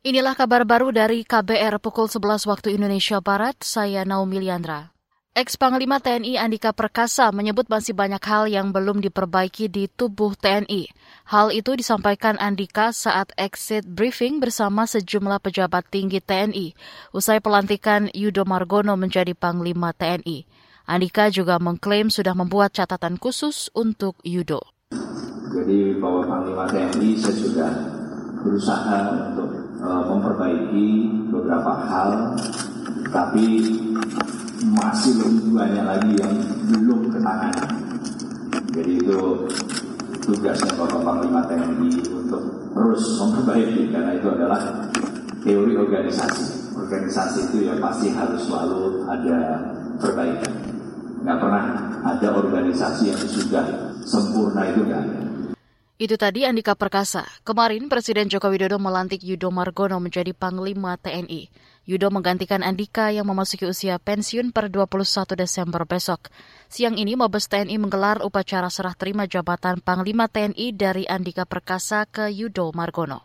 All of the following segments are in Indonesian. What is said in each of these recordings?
Inilah kabar baru dari KBR pukul 11 waktu Indonesia Barat, saya Naomi Liandra. Ex-Panglima TNI Andika Perkasa menyebut masih banyak hal yang belum diperbaiki di tubuh TNI. Hal itu disampaikan Andika saat exit briefing bersama sejumlah pejabat tinggi TNI usai pelantikan Yudo Margono menjadi Panglima TNI. Andika juga mengklaim sudah membuat catatan khusus untuk Yudo. Jadi bahwa Panglima TNI saya sudah berusaha untuk uh, memperbaiki beberapa hal, tapi masih lebih banyak lagi yang belum ketangani. Jadi itu tugasnya Bapak Panglima TNI untuk terus memperbaiki karena itu adalah teori organisasi. Organisasi itu ya pasti harus selalu ada perbaikan. Nggak pernah ada organisasi yang sudah sempurna itu nggak. Itu tadi Andika Perkasa. Kemarin Presiden Joko Widodo melantik Yudo Margono menjadi Panglima TNI. Yudo menggantikan Andika yang memasuki usia pensiun per 21 Desember besok. Siang ini Mabes TNI menggelar upacara serah terima jabatan Panglima TNI dari Andika Perkasa ke Yudo Margono.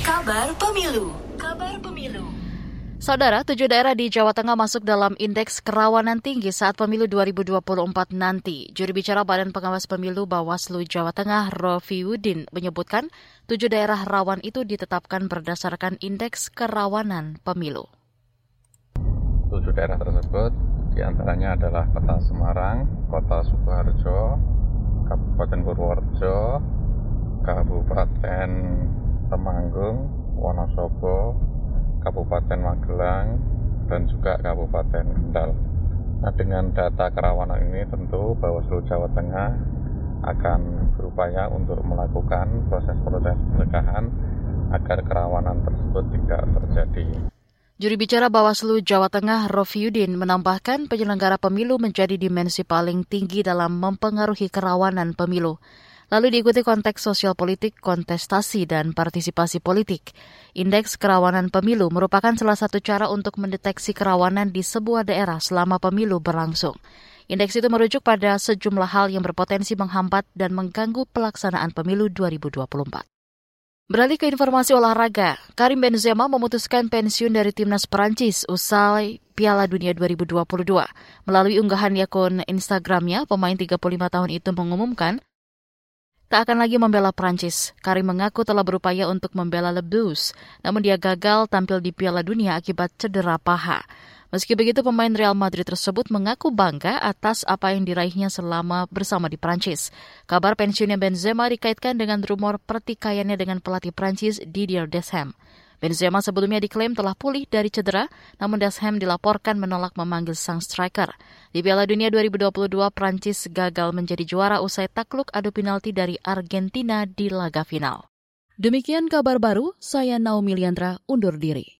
Kabar Pemilu. Kabar Pemilu. Saudara, tujuh daerah di Jawa Tengah masuk dalam indeks kerawanan tinggi saat pemilu 2024 nanti. Juri bicara Badan Pengawas Pemilu Bawaslu Jawa Tengah, Rofi Wudin, menyebutkan tujuh daerah rawan itu ditetapkan berdasarkan indeks kerawanan pemilu. Tujuh daerah tersebut di antaranya adalah Kota Semarang, Kota Sukoharjo, Kabupaten Purworejo, Kabupaten Temanggung, Wonosobo, Kabupaten Magelang, dan juga Kabupaten Kendal. Nah, dengan data kerawanan ini tentu Bawaslu Jawa Tengah akan berupaya untuk melakukan proses-proses pencegahan agar kerawanan tersebut tidak terjadi. Juri bicara Bawaslu Jawa Tengah Rofiudin menambahkan penyelenggara pemilu menjadi dimensi paling tinggi dalam mempengaruhi kerawanan pemilu lalu diikuti konteks sosial politik, kontestasi, dan partisipasi politik. Indeks kerawanan pemilu merupakan salah satu cara untuk mendeteksi kerawanan di sebuah daerah selama pemilu berlangsung. Indeks itu merujuk pada sejumlah hal yang berpotensi menghambat dan mengganggu pelaksanaan pemilu 2024. Beralih ke informasi olahraga, Karim Benzema memutuskan pensiun dari timnas Perancis usai Piala Dunia 2022. Melalui unggahan akun Instagramnya, pemain 35 tahun itu mengumumkan tak akan lagi membela Prancis. Karim mengaku telah berupaya untuk membela Le Blues, namun dia gagal tampil di Piala Dunia akibat cedera paha. Meski begitu, pemain Real Madrid tersebut mengaku bangga atas apa yang diraihnya selama bersama di Prancis. Kabar pensiunnya Benzema dikaitkan dengan rumor pertikaiannya dengan pelatih Prancis Didier Deschamps. Benzema sebelumnya diklaim telah pulih dari cedera, namun Dasham dilaporkan menolak memanggil sang striker. Di Piala Dunia 2022, Prancis gagal menjadi juara usai takluk adu penalti dari Argentina di laga final. Demikian kabar baru, saya Naomi Liandra undur diri.